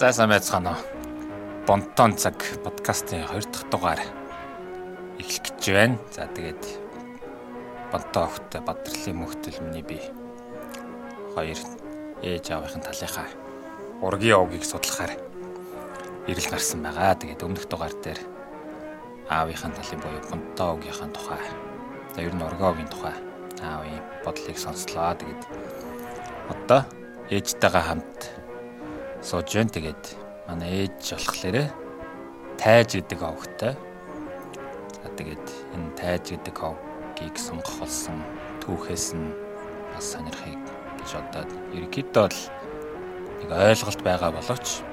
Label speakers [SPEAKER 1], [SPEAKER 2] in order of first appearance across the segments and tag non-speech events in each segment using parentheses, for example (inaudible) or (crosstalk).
[SPEAKER 1] За сайн байцгаана уу. Бонтон цаг подкастын 2 дахь дугаар эхлэх гэж байна. За тэгээд Бонтон охтой Бадрлын мөхтөл миний би хоёр ээж аавынхын талынхаа ургийн овгийг судлахаар ирэл гарсан байгаа. Тэгээд өмнөх дугаар дээр аавынхаа талын буюу Бонтон овгийнхаа тухай за ер нь ургийн овгийн тухай аавын бодлыг сонслоо. Тэгээд одоо ээжтэйгээ хамт сууж байна. Тэгээд манай ээж болохоор тайж гэдэг овгтой. За тэгээд энэ тайж гэдэг овгийг сонгох болсон түүхээс нь бас сонирхыг гэж одоо ерөнхийдөө л нэг ойлголт байгаа боловч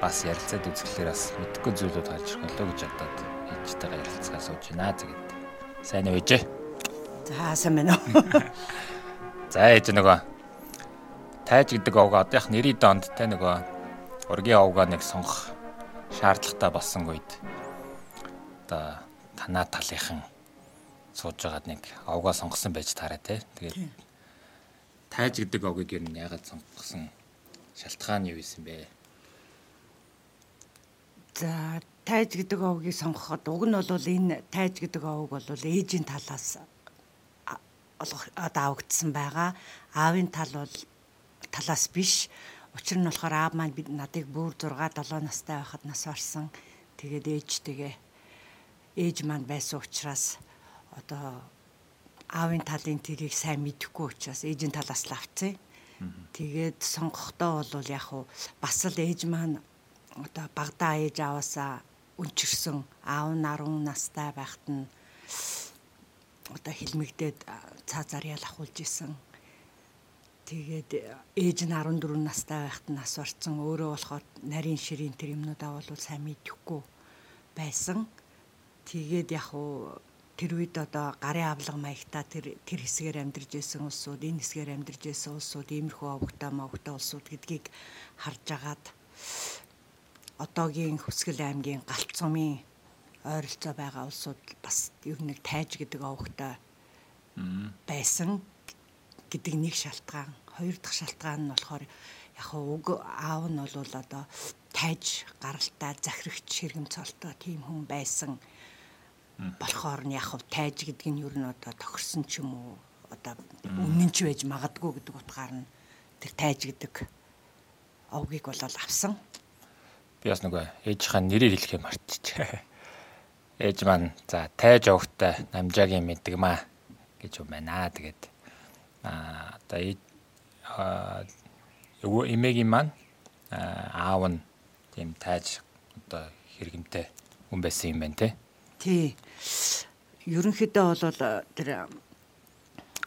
[SPEAKER 1] бас ярилцаад үзэхлээр бас мэдхгүй зүйлүүд гарч ирэх болоо гэж бодоод ээжтэйгээ ярилцгаа сууж байна. Тэгээд сайн уу ээжээ?
[SPEAKER 2] За сайн байна уу? (laughs)
[SPEAKER 1] За ээж нөгөө тайж гэдэг овг одоох 90 онд те нөгөө ургийн овгоо нэг сонгох шаардлагатай болсон үед одоо танаа талынхан сууж байгаад нэг овгоо сонгосон байж таараа те тэгээд тайж гэдэг овгийг ер нь яагаад сонгосон шалтгаан юу юм бэ?
[SPEAKER 2] За тайж гэдэг овгийг сонгоход уг нь бол энэ тайж гэдэг овг бол ээжийн талаас олох одоо авагдсан байгаа. Аавын тал бол талаас биш. Учир нь болохоор аав маань бид надыг бүр 6 7 настай байхад нас барсан. Тэгээд ээжтэйгээ ээж маань байсан учраас одоо аавын талын тэрийг сайн мэдэхгүй учраас ээжийн талаас л авцсан. Тэгээд сонгохдоо бол яг хуу бас л ээж маань одоо багада ээж аваасаа өнчирсөн аав нь 10 настай байхад нь одоо хилмигдээд цаазаар ял ахуулж исэн Тэгээд ээж нь 14 настай байхад нь нас орсон. Өөрөө болохоор нарийн ширийн тэр юмнуудаа бол сайн мэдэхгүй байсан. Тэгээд яг уу тэр үед одоо гарын авлага маягта тэр тэр хэсгээр амьдарч исэн улсууд, энэ хэсгээр амьдарч исэн улсууд, иймэрхүү овогтой мовогтой улсууд гэдгийг харж агаад одоогийн Хүсгэл аймгийн Галцсумын ойролцоо байгаа улсууд бас ер нь тайж гэдэг овогтой байсан гэдэг нэг шалтгаан. Хоёр дахь шалтгаан нь болохоор яг уг аав нь бол одоо тайж гаралтай захирагч хэргэм цолтой тийм хүн байсан болохоор нь яг тайж гэдэг нь ер нь одоо тохирсон ч юм уу одоо үнэн ч байж магадгүй гэдэг утгаар нь тэр тайж гэдэг овгийг бол авсан.
[SPEAKER 1] Би бас нөгөө ээжийнхаа нэрийг хэлэхээ мартчихжээ. (laughs) Ээж маань за тайж овгтой намжаагийн мэдгмаа гэж юм байна. Тэгээд а одоо эмээгийн маань аав нь тийм тайж одоо хэрэгэмтэй хүн байсан юм байна те.
[SPEAKER 2] Тий. Ерөнхийдөө бол тэр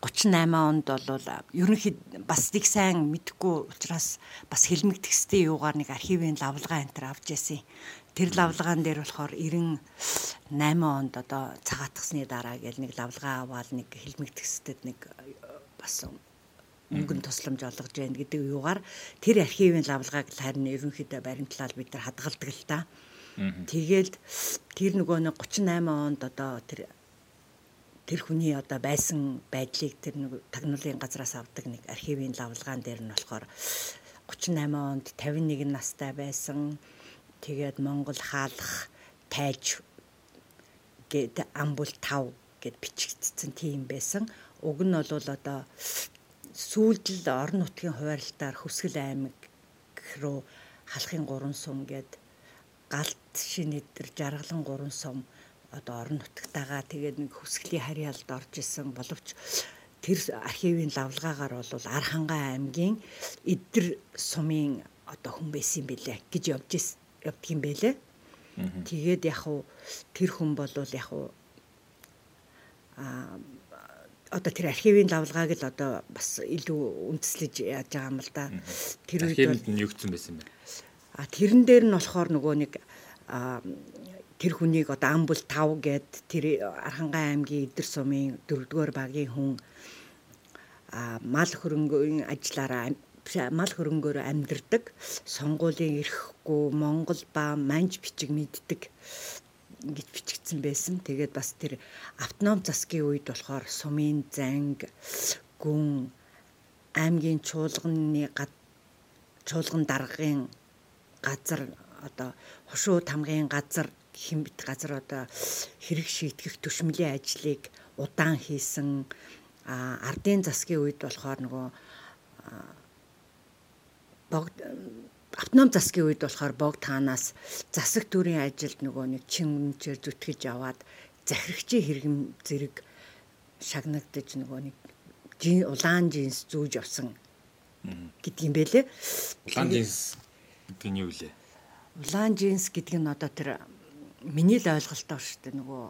[SPEAKER 2] 38 онд бол ерөнхийд бас нэг сайн мэдхгүй учраас бас хэлмэг текстийн юугаар нэг архивын лавлгаа энэ төр авч яасан. Тэр лавлгаан дээр болохоор 98 онд одоо цагаатгсны дараа гэл нэг лавлгаа аваад нэг хэлмэг текстэд нэг бас өнгөн тусламж олгож байна гэдэг юугаар тэр архивын лавлгааг харин ерөнхийдөө баримтлал бид нар хадгалдаг л та. Тэгэл тэр нөгөө нэг 38 онд одоо тэр тэр хүний одоо байсан байдлыг тэр нэг тагнуулын газраас авдаг нэг архивын лавлгаан дээр нь болохоор 38 онд 51 настай байсан. Тэгээд Монгол хаалх тайж гэд амбул 5 гэд бичигдсэн тийм байсан уг нь бол одоо сүүлдэл орон нутгийн хуваарлалтаар Хүсгэл аймаг руу халахын 3 сум гээд галт шинэдэр жаргалан 3 сум одоо орон нутгатайгаа тэгээд нэг Хүсгэлийн харьяалд орж исэн боловч тэр архивын лавлгаагаар бол Архангай аймгийн Идэр сумын одоо хүн байсан юм бэлээ гэж явж явдаг юм бэлээ. Тэгээд яг уу тэр хүн бол яг уу а одоо тэр архивын лавлгааг л одоо бас илүү үндэслэж яаж байгаа юм л да.
[SPEAKER 1] Тэр үед архивд нь юу гэсэн байсан бэ?
[SPEAKER 2] А тэрэн дээр нь болохоор нөгөө нэг тэр хүнийг одоо амбул 5 гээд тэр Архангай аймгийн Идэр сумын 4-р багийн хүн а мал хөрөнгөний ажиллаараа мал хөрөнгөөр амьдардаг сонгуулийн эрэхгүй Монгол ба манж бичиг мэддэг ингэж бичигдсэн байсан. Тэгээд бас тэр автоном засгийн үед болохоор сумын занг гүн аймгийн чуулганы чуулган даргын газар одоо хошуу тамгын газар химбит газар одоо хэрэг шийтгэх төшмөлийн ажлыг удаан хийсэн ардын засгийн үед болохоор нөгөө богд автоном засгийн үед болохоор богд таанаас засаг төрийн ажилд нөгөө нэг чин үнчээр зүтгэж аваад захирагчийн хэрэгм зэрэг шагнагдаж нөгөө нэг улаан джинс зүүж авсан гэдгийм байлээ.
[SPEAKER 1] Улаан джинс гэдэг нь юу вэ?
[SPEAKER 2] Улаан джинс гэдэг нь одоо тэр миний л ойлголтоор шүү дээ нөгөө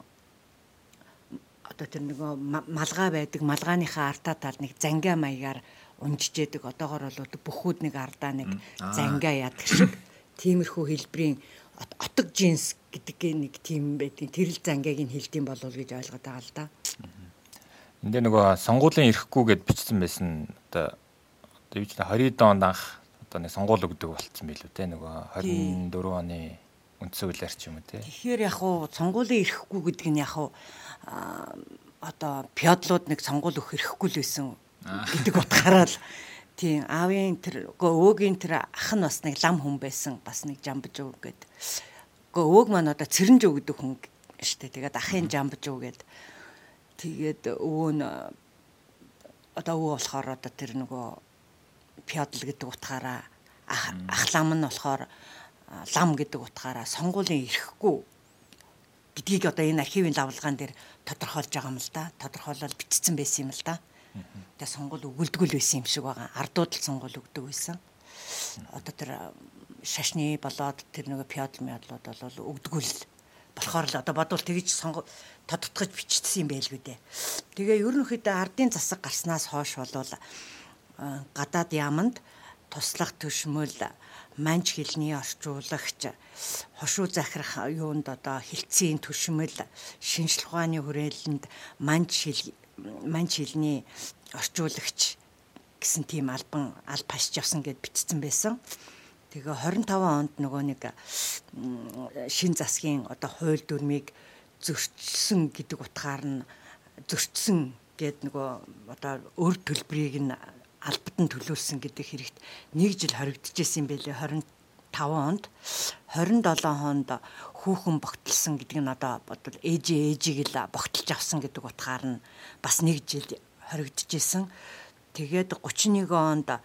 [SPEAKER 2] одоо тэр нөгөө малгай байдаг малгааныхаа артаа тал нэг зангаа маягаар унжижээдэг. Одоогор бол бүхүүд нэг ардаа нэг зангаа яадаг шиг. Тиймэрхүү хэлбэрийн отог джинс гэдэг нэг тийм байдгийн тэрэл зангааг нь хилдэм болов гэж ойлгоод байгаа л да.
[SPEAKER 1] Энд нөгөө сонгуулийн ирэхгүй гэд бичсэн байсан одоо одоо юу ч 20 онд анх одоо нэг сонгуул өгдөг болцсон билүү те нөгөө 24 оны үндсэн хуулиар ч юм уу те.
[SPEAKER 2] Тэгэхээр яг уу сонгуулийн ирэхгүй гэдэг нь яг уу одоо пиодлууд нэг сонгуул өгөх ирэхгүй л байсан гэдэг утгаараа л тийм аавын тэр өөгийн тэр ах нь бас нэг лам хүн байсан бас нэг жамбж өг гэд. Гэхдээ өөг маань одоо цэрэнж өгдөг хүн штэ. Тэгээд ахын жамбж өг гэд. Тэгээд өвөө нь одоо өвөө болохоор одоо тэр нөгөө пиодл гэдэг утгаараа ах лам нь болохоор лам гэдэг утгаараа сонгуулийн ирэхгүй гэдгийг одоо энэ архивын лавлгаан дээр тодорхойлж байгаа юм л да. Тодорхойлол бичсэн байсан юм л да. Тэгээ сонгуул өгүүлдэггүй л байсан юм шиг байгаа. Ардууд л сонгуул өгдөг байсан. Одоо тэр шашны болоод тэр нөгөө пиодл миодлууд бол өгдөггүй л болохоор л одоо бодвол тэгж сонгуу тодтогч бичсэн юм байлгүй дээ. Тэгээ ерөнхийдөө ардын засаг гарснаас хойш болвол гадаад яаманд туслах төшмөл манж хэлний орчуулагч хошуу захирах юунд одоо хилцээний төшмөл шинжлэх ухааны хүрээлэнд манж хэл манж хэлний орчуулагч гэсэн тийм албан аль пашж явсан гэд бичсэн байсан. Тэгээ 25 онд нөгөө нэг шин засгийн одоо хууль дүрмийг зөрчсөн гэдэг утгаар нь зөрчсөн гэд нөгөө одоо өөр төлбөрийг нь албад нь төлөөлсөн гэдэг хэрэгт нэг жил хоригдчихсэн юм байлээ 25 онд 27 хонд хүүхэн богтлсон гэдэг нь одоо бодвол ээжээ ээжийг л богтлж авсан гэдэг утгаар нь бас нэг жил хоригдчихсэн. Тэгээд 31 онд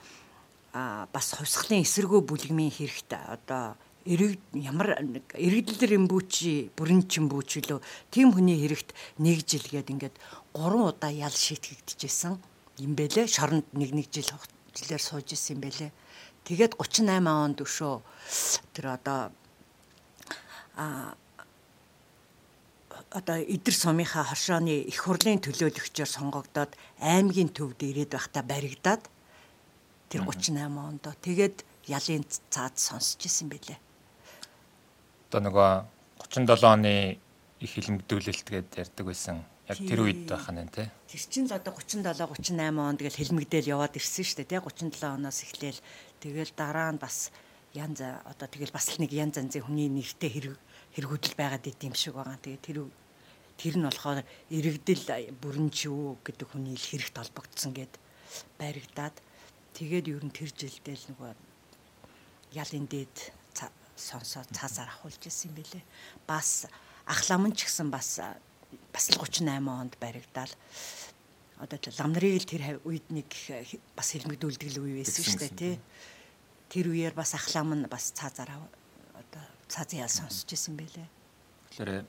[SPEAKER 2] а бас хувьсгалын эсэргүү бүлгмийн хэрэгт одоо эрэг ямар эрэгдэлэр эмбүүчи бүрэн чимбүүч лөө тийм хүний хэрэгт нэг жил гээд ингээд 3 удаа ял шийтгэгдчихсэн юм бэлээ шоронд нэг нэг жил жилээр сууж исэн юм бэлээ тэгээд 38 онд өшөө тэр одоо а одоо эдэр сумынхаа хоршооны их хурлын төлөөлөгчөөр сонгогдоод аймгийн төвд ирээд байхдаа баригдаад тэр 38 онд тэгээд ялын цаад сонсч исэн бэлээ.
[SPEAKER 1] Одоо нөгөө 37 оны их хилмигдүүлэлт гээд ярьдаг байсан. Яг тэр үед байх нь тий.
[SPEAKER 2] Тэр чинь л одоо 37 38 онд тэгэл хилмигдээл яваад ирсэн шүү дээ тий 37 оноос эхлээл тэгэл дараа нь бас янз одоо тэгэл бас л нэг янз янзын хүний нэртэй хэрэг хэрэгүүдэл байгаад идэм шиг байгаа. Тэгээ тэр тэр нь болохоор иргэдэл бүрэн ч юу гэдэг хүний л хэрэгт холбогдсон гэд баригдаад тэгээд ер нь тэр жилдээ л нөгөө ялын дээд сонсоо цаасаар ахуулж ирсэн юм бэлээ. Бас ахлам нь ч гэсэн бас бас л 38 онд баригдаал одоо лам нарыг л тэр үед нэг бас хэлмэгдүүлдэг л үе байсан шүү дээ тий. Тэр үеэр бас ахлам нь бас цаазаар цааз яа сонсч ирсэн бэлээ.
[SPEAKER 1] Тэгэхээр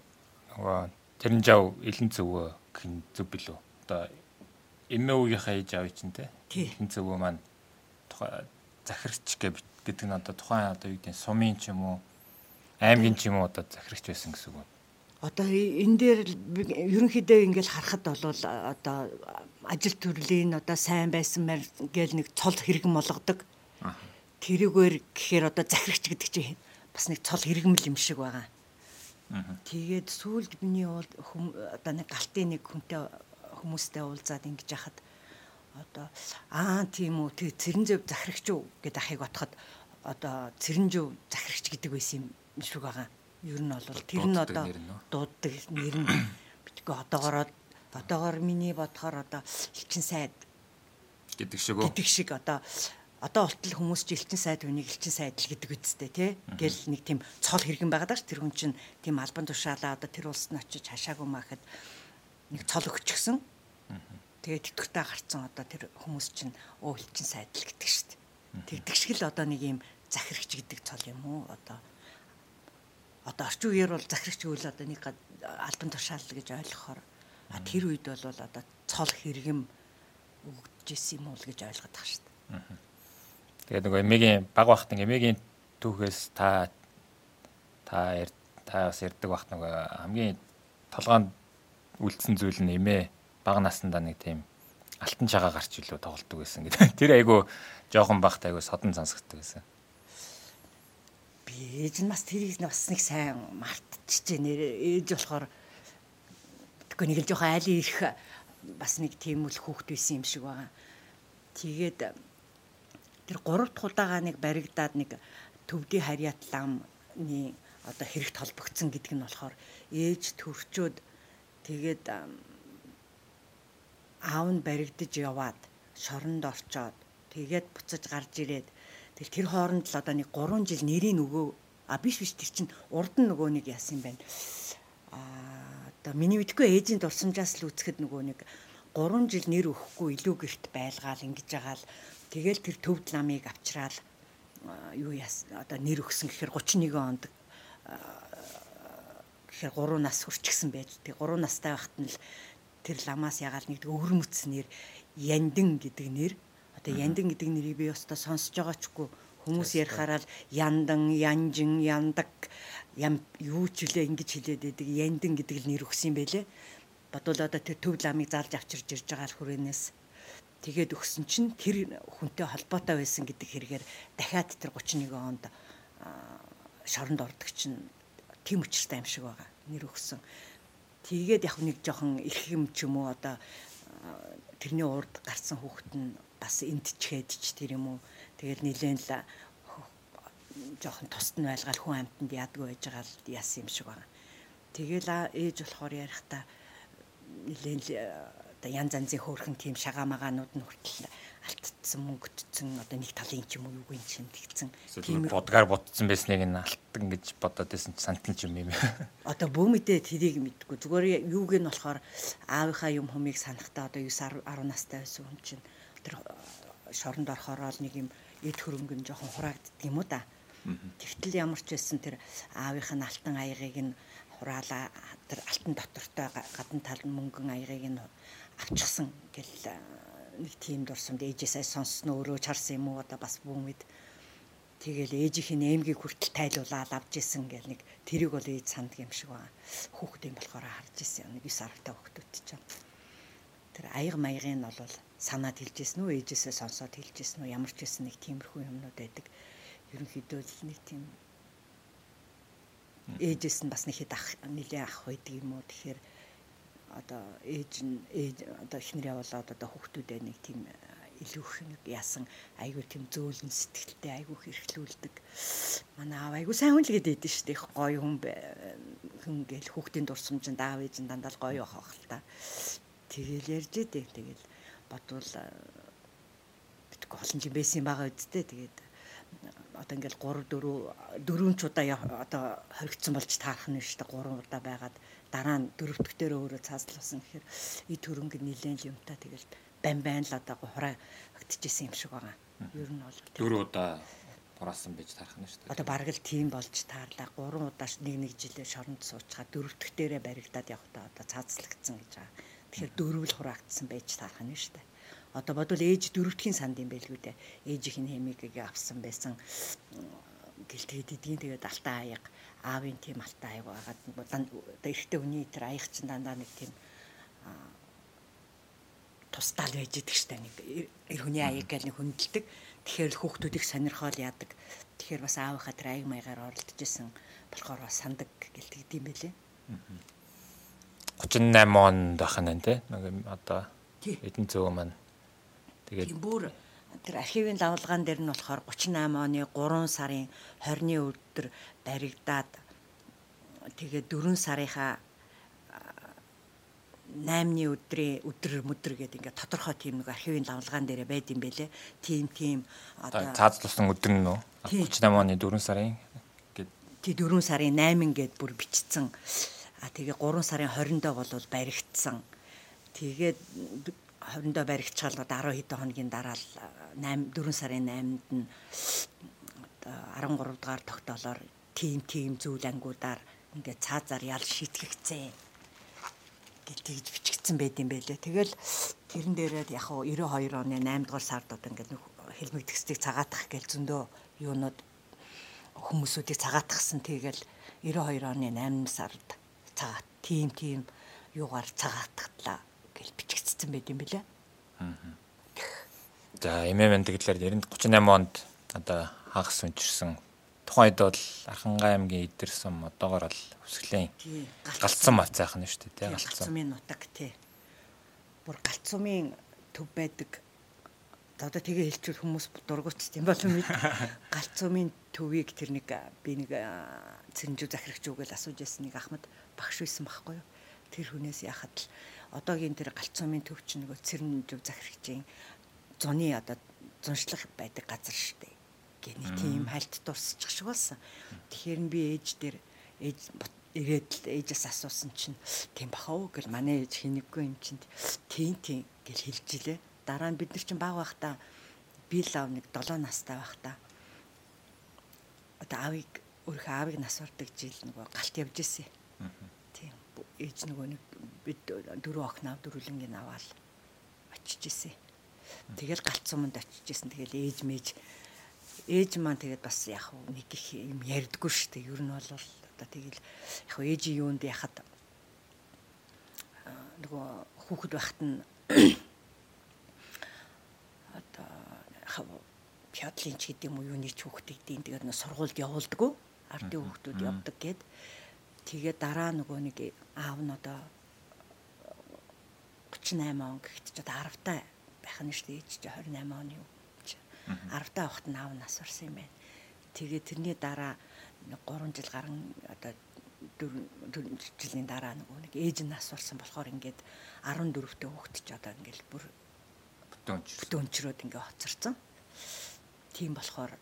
[SPEAKER 1] нөгөө тэрэн жав элен зөвөө гэх зүг билүү. Одоо эмээ үеийнхээ ээж аав чинь те. Элен зөвөө маань тухай захирагч гэдэг нь одоо тухайн одоо юу гэдэг сумын ч юм уу аймгийн ч юм уу одоо захирагч байсан гэсэн үг.
[SPEAKER 2] Одоо энэ дээр ерөнхийдөө ингээл харахад бол одоо ажил төрлийн одоо сайн байсан мэр гээл нэг цол хэрэгэн болгодог. Тэрүүгээр гэхээр одоо захирагч гэдэг чинь бас нэг цол хэрэгмэл юм шиг байгаа. Тэгээд сүүлд миний бол одоо нэг галтын нэг хүнтэй хүмүүстэй уулзаад ингэж яхад одоо аа тийм үү тэг цэрэнзөв захирагч юу гэдэг ахыг отоход одоо цэрэнжөв захирагч гэдэг байсан юм шиг байгаа. Ер нь бол тэр нь одоо дууддаг нэр нь. Битгөө одоогоор одоогоор миний бодохоор одоо элчин сайд
[SPEAKER 1] гэдэг шиг
[SPEAKER 2] гэдэг шиг одоо одоо болтол хүмүүс ч элчин сайд үнийг элчин сайд л гэдэг үсттэй тий. Гэл нэг тийм цол хэрэгэн байгаад ш тэр хүн чинь тийм албан тушаалаа одоо тэр улсад очиж хашаагүй маахад нэг цол өгчихсөн. Тэгээд тэтгэвтэй гарцсан одоо тэр хүмүүс чинь өө элчин сайд л гэдэг штт. Тэгдэг шиг л одоо нэг юм захирагч гэдэг цол юм уу одоо одоо орчин үеэр бол захирагч үйл одоо нэг албан тушаал гэж ойлгохоор тэр үед бол одоо цол хэрэгэм өгдөжсэн юм уу гэж ойлгоод байгаа шүү дээ.
[SPEAKER 1] Тэгээд нөгөө эмигийн баг бахт эмигийн түүхээс та та та бас ярддаг бахт нөгөө хамгийн толгоонд үлдсэн зүйл нь эмээ баг наснда нэг тийм алтан чагаа гарч илүү тоглолдог байсан гэдэг. (laughs) Тэр айгу жоохон багт айгу содон сонсгддаг байсан.
[SPEAKER 2] Би ээж нь бас тэрийг бас нэг сайн мартчихжээ нэр ээж болохоор тэгэхгүй нэг л жоохон айлын ирэх бас нэг тийм үл хүүхд байсан юм шиг байгаа. Тэгээд тэр гурав дахь удаага нэг баригдаад нэг төвдий харьяат ламны одоо хэрэгт холбогдсон гэдэг нь болохоор ээж төрчөөд тэгээд аав нь баригдаж яваад шоронд орчоод тэгээд буцаж гарч ирээд тэгэл тэр хооронд л одоо нэг 3 жил нэрийн нөгөө а биш биш тэр чинь урд нь нөгөө нэг яасан юм байна. А одоо миний мэдгүй ээжийн дурсамжаас л үүсгэхэд нөгөө нэг 3 жил нэр өгөхгүй илүү гэрт байлгаал ингэж байгаа л Тэгэл тэр төвд ламыг авчраал юу яс одоо нэр өгсөн гэхээр 31 онд гэхээр 3 нас хүрчихсэн байж. Тэг 3 настай байхад нь л тэр ламаас ягаал нэг өвөр мүц нэр Яндин гэдэг нэр одоо Яндин гэдэг нэрийг би өстой сонсож байгаа ч үгүй хүмүүс ярихаараа яндан янжин яндаг ям юу ч үлээ ингэж хэлээд байдаг яндин гэдэг л нэр өгсөн юм байлээ. Бодвол одоо тэр төв ламыг заалж авчирж ирж байгаа л хүрээнээс Тэгээд өгсөн чинь тэр хүнтэй холбоотой байсан гэдэг хэрэгээр дахиад тэр 31 онд шоронд ордог чинь тийм учиртай юм шиг байгаа. Нэр өгсөн. Тэгээд яг нэг жоохон эрх юм ч юм уу одоо тэрний урд гарсан хүүхэд нь бас эндчгээд ч тэр юм уу. Тэгээд нилээн л жоохон тусад нь байлгаал хүн амтнд яадгүй байж байгаа л яасан юм шиг байгаа. Тэгэл ээж болохоор ярихдаа нилээн одоо янз янзын хөөрхөн тийм шагаамагаанууд нь хүртэл алтцсан мөнгөдсөн одоо нэг талын ч юм уу юугийн чинь тэгсэн
[SPEAKER 1] тийм бодгаар ботсон байсныг нь алтан гэж бодоод байсан сантин ч юм юм. (laughs)
[SPEAKER 2] Одоо бөөмөдөө тэрийг мэдгүй. Зүгээр юуг нь болохоор аавынхаа юм хүмийг санахтаа одоо 9 10 настай байсан хүн чинь тэр шоронд орохоор л нэг юм эд хөрөнгө нь жоохон хураагддаг юм уу да. Тэгтэл ямар ч байсан тэр аавынх нь алтан аягыг нь хураалаа тэр алтан дотортой гадна тал мөнгөн аягыг нь авчихсан гэл нэг тийм дурсамд ээжээсээ сонссноо өөрөө чарсан юм уу? Одоо бас бүүмэд тэгэл ээжийнх нь эмгийг хүртэл тайлуулаад авч исэн гэл нэг тэрийг бол ээж санд юм шиг байна. Хүүхэд юм болохоор харж исэн нэг 9 10 хүүхдүүд чинь. Тэр аяг маягын нь бол санаад хэлжсэн үү? Ээжээсээ сонсоод хэлжсэн үү? Ямар ч байсан нэг тиймэрхүү юмнууд байдаг. Ерөнхийдөө л нэг тийм ээжээс нь бас нэг хэд ах нилээ ах байдаг юм уу? Тэгэхээр одоо ээж нь ээж одоо эхнэр явуулаад одоо хүүхдүүдээ нэг тийм э, илүү их нэг яасан айгүй тийм зөөлөн сэтгэлтэй айгүй хэрхлүүлдэг. Манай аав айгүй сайн хүн л гэдэг дээ шүү дээ. Гоё хүн хүн гээл хүүхдийн дурсамжинд аав ээж нь дандаа гоё явах л та. Тэгэл ярьж идэг. Тэгэл бодвол э, битгүү олон жин байсан байгаа үсттэй. Тэгээд одоо ингээл 3 4 4 ч удаа одоо хоригдсон болж таарах нь шүү дээ 3 удаа байгаад дараа нь дөрөвдөх дээр өөрөө цааслуулсан гэхээр и төрөнгө нилээн юмтай тэгэл байн байн л одоо хураагдчихсэн юм шиг байгаа. Ер нь бол
[SPEAKER 1] дөрөв удаа хураасан байж таарах нь шүү дээ.
[SPEAKER 2] Одоо бараг л тийм болж таарлаа. Гурван удаа нэг нэг жилээр шоронд суучгаа дөрөвдөх дээрээ баригдаад явахдаа одоо цаацлагдсан гэж байгаа. Тэгэхээр дөрөв л хураагдсан байж таарах нь шүү дээ. Одоо бодвол ээж дөрөвдхийн санд юм байлгүй дээ. Ээжийнх нь хэмигийг авсан байсан гэлтэйд идгийн тэгээд алтан аяга аавын тийм алтай аяг байгаад одоо эрэгтэй хүний тэр аяг чинь дандаа нэг тийм тусдаал байж идэг штэ нэг эр хүний аяг гэл нэг хөндлөдөг. Тэгэхээр л хүүхдүүдийг сонирхоол яадаг. Тэгэхээр бас аавынхаа тэр аяг маягаар оролдож исэн болохоор бас сандаг гэлтэгд юм байлээ.
[SPEAKER 1] 38 онд бахна нэ нэг одоо эдэн зөө маань
[SPEAKER 2] тэгээд бүр тэр архивын лавлгаан дээр нь болохоор 38 оны 3 сарын 20-ны өдөр баригдаад тэгээд 4 сарынхаа 8-ны өдрийн өдөр мөдөр гэдэг ингээд тодорхой тийм нэг архивын давлгаан дээр байд юм бэлээ. Тийм тийм
[SPEAKER 1] одоо цаазлуулсан өдөр нь нөө 38 оны 4 сарын
[SPEAKER 2] гээд тий 4 сарын 8 гээд бүр бичсэн. А тэгээ 3 сарын 20-нд бол баригдсан. Тэгээд 20-нд баригдчихал одоо 10 хэдэн хоногийн дараа л 8 4 сарын 8-нд нь 13 дугаар тогтоолоор тийм тийм зүйл ангуудаар ингээд цаазаар ял шийтгэгцээ гэж тэгж бичигдсэн байт юм байлээ. Тэгэл тэрэн дээрээ яг хуу 92 оны 8 дугаар сард одоо ингээд хэлмэг текстийг цагаатах гэж зөндөө юунууд хүмүүсүүдийг цагаатгсан. Тэгэл 92 оны 8 сард цагаат тим тим юугаар цагаатгатлаа гэж бичигдсэн байт юм байлээ.
[SPEAKER 1] За эмээмэн тэгэлэр 38 онд одоо хагас өнчирсэн. Тухайн үед бол Архангай аймгийн идэрсэн одоогор л өсгөлийн галцсан. мацайхан нь шүү дээ тий
[SPEAKER 2] галцсумын нутаг тий. Бүр галцсумын төв байдаг. Одоо тэгээ хэлчихвэл хүмүүс дургуутс тийм болов мэд (laughs) галцсумын төвийг тэр нэг би нэг цэрэнжүү захирагч үгээл асууж яссан нэг ахмад багш байсан байхгүй юу? Тэр хүнээс яхад л одоогийн тэр галцсумын төв чинь нөгөө цэрэнжүү захирагчийн зуны одоо зуншлах байдаг газар шүү дээ гэний тийм хальт дурсчих шиг болсон. Тэгэхээр би ээж дээр ээж ирээд л ээжээс асуусан чинь тийм бахав гэл манай ээж хинэггүй юм чинь. Тийм тийм гэл хэлж илээ. Дараа нь бид нар чинь баг байхдаа би л ав нэг 7 настай байхдаа одоо аавыг өөрийнхөө аавыг нас ордог жил нөгөө галт явж ирсэн. Тийм. Ээж нөгөө нэг бид дөрөв охин ав дөрвөлнгийн аваал очиж ирсэн. Тэгэл галт суманд очиж ирсэн. Тэгэл ээж мэж ээж маань тэгээд бас яг нэг их юм ярьдггүй шүү дээ. Ер нь бол одоо тэгэл яг ээжийн юунд яхад нөгөө хүүхэд байхад нь (coughs) одоо пятлын ч гэдэг юм уу юуны ч хүүхдийг дийн тэгээд нөө сургуульд явуулдаггүй ардын хүүхдүүд явдаг гэд тэгээд дараа нөгөө нэг аав нь одоо 38 он гэхэд ч одоо 10 та байх нь шүү дээ. Чи 28 оны юу 10 та хот наав нас орсон юм байна. Тэгээ тэрний дараа 3 жил гарan одоо 4 жилийн дараа нөгөө нэг ээж нь нас орсон болохоор ингээд 14 тө хүүхэд ч одоо ингээд бүр бүтөөнчрөөд ингээд хоцорсон. Тийм болохоор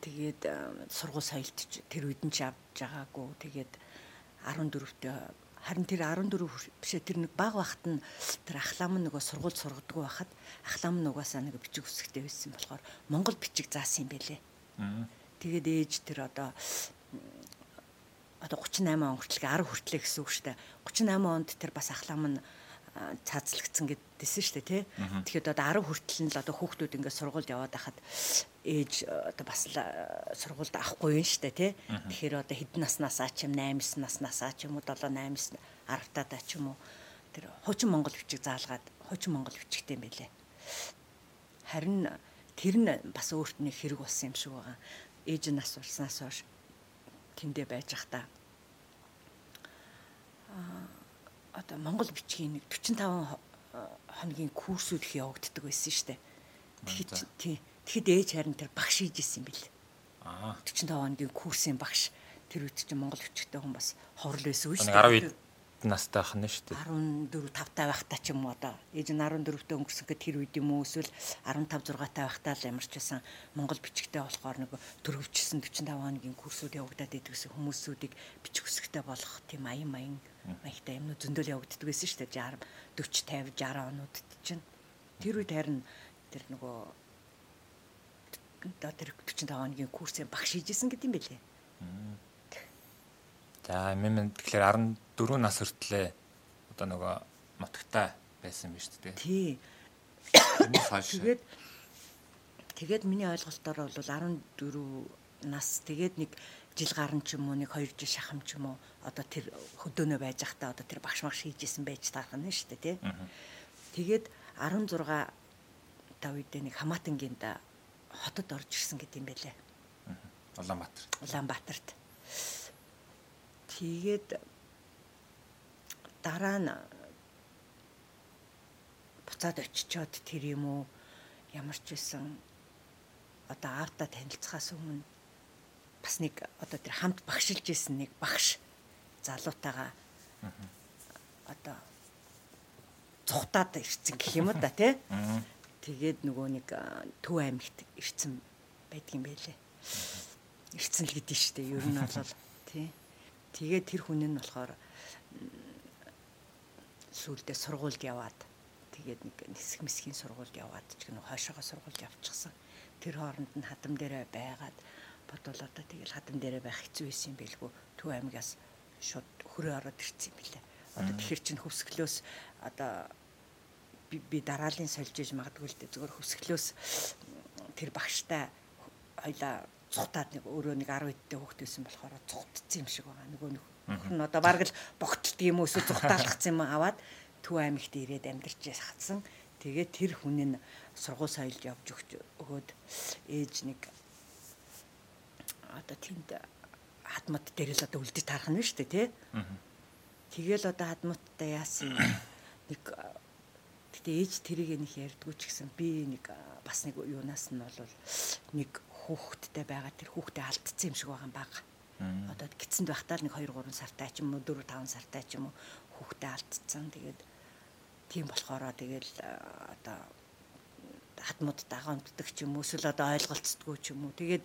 [SPEAKER 2] тэгээд сургууль соёлт тэр үед нь ч авч байгаагүй. Тэгээд 14 тө харин тэр 14 бишээ тэр нэг баг багт нь тэр ахлам нөгөө сургууль сургадаг байхад ахлам нугасаа нэг бичиг үсгтэй байсан болохоор монгол бичиг заасан юм бэлээ. Тэгээд ээж тэр одоо одоо 38 он хүртэл 10 хүртлээ гэсэн үг шүү дээ. 38 онд тэр бас ахлам нь цаацлагдсан гэдсэн шүү дээ тий. Тэгэхээр одоо 10 хүртэл нь л одоо хүүхдүүд ингээд сургуульд яваад байхад ээж одоо бас сургуульд авахгүй юм шүү дээ тий. Тэгэхээр одоо хэдэн наснасаа ч юм 8 наснасаа ч юм уу 7 8 10 таа ч юм уу тэр хуучин монгол бичиг заалгаад хуучин монгол бичигтэй юм байлээ. Харин тэр нь бас өөрт нь хэрэг болсон юм шиг байгаа. Ээж нь асуулснаас хойш тэндээ байж захта одоо Монгол бичгийн нэг 45 хоногийн курсүүд их явагддаг байсан шүү дээ. Тэгэхэд тий. Тэгэхэд ээж харин тэр багш хийж исэн юм бэл. Аа 45 хоногийн курсын багш тэр үед чинь Монгол бичгтэй хүн бас ховрол байсан шүү
[SPEAKER 1] дээ. 12 настай ах нь шүү дээ.
[SPEAKER 2] 14 5 таа байхдаа ч юм уу одоо ээж нь 14-т өнгөрсөн гэхэд тэр үед юм уу эсвэл 15 6 таа байхдаа л ямар ч байсан Монгол бичгтэй болохоор нэг төрөвчсөн 45 хоногийн курсууд явагдаад идэгсэн хүмүүсүүдийг бичих үсгтэй болох тийм аян маян маягтай юмнууд зөндөл явагддаг байсан шүү дээ. 60 40 50 60 онууд чинь. Тэр үед харин тэр нөгөө тэр 45 хоногийн курсын багш хийжсэн гэдэг юм бэлээ.
[SPEAKER 1] За мэн тэгэхээр 14 нас хүртлээ одоо нөгөө нутагтай байсан биз дээ.
[SPEAKER 2] Тий. (coughs) Тэгээд тэгээд миний ойлголтоор бол 14 нас. Тэгээд нэг жил гарan ч юм уу нэг 2 жил шахам ч юм уу одоо тэр хөдөөнөө байж захтаа одоо тэр багш магш хийжсэн байж таах нь шүү дээ тий. Тэгээд 16 та үедээ нэг Хамаатангийн да хотод орж ирсэн гэдэг юм байлээ.
[SPEAKER 1] Улаанбаатар.
[SPEAKER 2] Улаанбаатарт. Тэгээд дараа нь буцаад очичоод тэр юм уу ямар ч байсан одоо аавтаа танилцахаас өмнө бас нэг одоо тэр хамт багшилж исэн нэг багш залуутайгаа одоо цухтаад ирсэн гэх юм да тий. Тэгээд нөгөө нэг Төв аймагт ирсэн байдгийн байлээ. Ирсэн л гэдээ штэ ер нь бол тий. Тэгээд тэр хүн нь болохоор сүүлдээ сургуульд яваад тэгээд нэг нисэх мэсхийн сургуульд яваад ч гэнэ хойшоогоо сургуульд явчихсан. Тэр хооронд нь хадам дээрээ байгаад бодвол одоо тэгэл хадам дээрээ байх хэцүү байсан юм бэлгүй. Төв аймагаас шууд хөрөө ороод ирсэн юм билээ. Одоо тэгэхэр чин хөвсгөлөөс одоо би, дараалын сольж иж магадгүй л дээ зөвхөн хөвсгөлөөс тэр багштай хоёлаа цухтаад нэг өөрөө нэг 10 эдтэй хүүхэд байсан болохоор цухтцсан юм шиг байгаа. Нөгөө нэг Өхөр нь одоо бараг л богтолт юм уу эсвэл зүхтаалгацсан юм аваад Төв аймагт ирээд амьдарч хатсан. Тэгээд тэр хүн нь сургууль соёлд явж өгөөд ээж нэг одоо тэнд хадмат дээр л одоо үлдэж тарах нь шүү дээ тий. Тэгэл одоо хадматтай яасан нэг гэтээ ээж тэрийг нэг ярьдгүй ч гэсэн би нэг бас нэг юунаас нь бол нэг хүүхэдтэй байгаа тэр хүүхдээ алдсан юм шиг байгаа юм байна Одоо гидсэнд байхдаа нэг 2 3 сартай ч юм уу 4 5 сартай ч юм уу хүүхдээ алдсан. Тэгээд тийм болохоороо тэгэл одоо хатмууд дагамддаг ч юм уу эсвэл одоо ойлголцдгүй ч юм уу. Тэгээд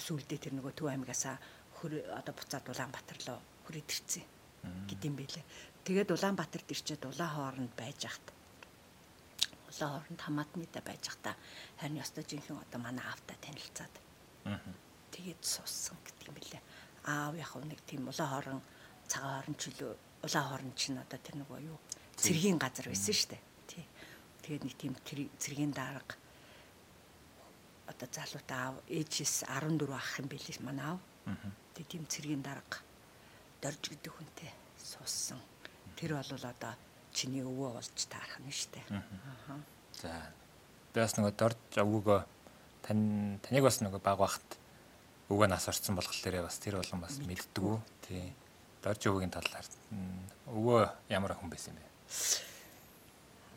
[SPEAKER 2] сүулдэ тэр нөгөө Төв аймгаасаа хөр одоо буцаад Улаанбаатар руу хүрээд ирсэн гэдэм байлээ. Тэгээд Улаанбаатарт ирчээд улаан хооронд байж хат. Улаан хооронд хамаатныдаа байж хата харин ёстой жинхэнэ одоо манай аавтай танилцаад. Аа тэгээд суссан гэдэг юм билээ. Аав яг нэг тийм улаан хорон цагаан хорон чөлөө улаан хорон чинь одоо тэр нөгөө юу цэргийн газар байсан шүү дээ. Тий. Тэгээд нэг тийм цэргийн дарга одоо залуутай аав ээжээс 14 ах юм билээ манай аав. Тэгээд тийм цэргийн дарга дорж гэдэг хүнтэй суссан. Тэр бол одоо чиний өвөө болж таарах нь дээ. Аа.
[SPEAKER 1] За. Бас нөгөө дорж өвгөө тань таныг бас нөгөө баг бахт өвөө нас орсон болохоор бас тэр болон бас мэддгүү. Тий. Дорж өвөгийн талаар өвөө ямар хүн байсан бэ?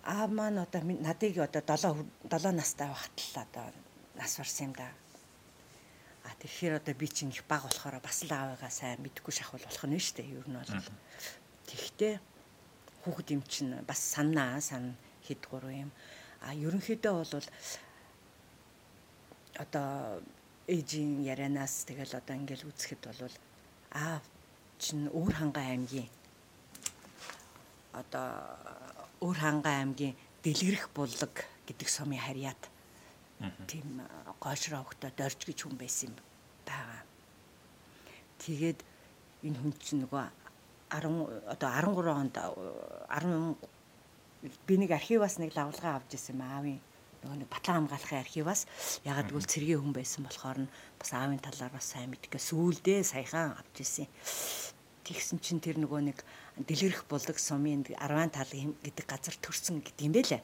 [SPEAKER 2] Аа маань одоо надыг одоо 7 7 настай л одоо нас орсон юм да. А тэгэхээр одоо би чинь их баг болохоор бас л аавыгаа сайн мэдгүй шахвал болох нь шүү дээ. Ер нь бол. Тэгтээ хүүхэд юм чинь бас санаа сан хэд гурван юм. А ерөнхийдөө бол одоо ээжийн ярианаас тэгэл одоо ингээл үзэхэд бол аа чин өөр хангаан аймгийн одоо өөр хангаан аймгийн дэлгэрэх буллаг гэдэг сумын харьяат тийм гойшроо хөхтө дорж гэж хүн байсан юм байгаа. Тэгээд энэ хүн чинь нөгөө 10 одоо 13 онд 10 би нэг архиваас нэг лавлгаа авч ирсэн юм аавын нөгөө нэг Батлан хамгаалахын архиваас ягаад гэвэл цэргийн хүн байсан болохоор нь бас аавын талаар бас сайн мэдгээ сүүлдээ саяхан авч ирсэн. Тэгсэн чинь тэр нөгөө нэг дэлгэрэх булаг сумын 10 тал гэдэг газар төрсөн гэдэг юм байлээ.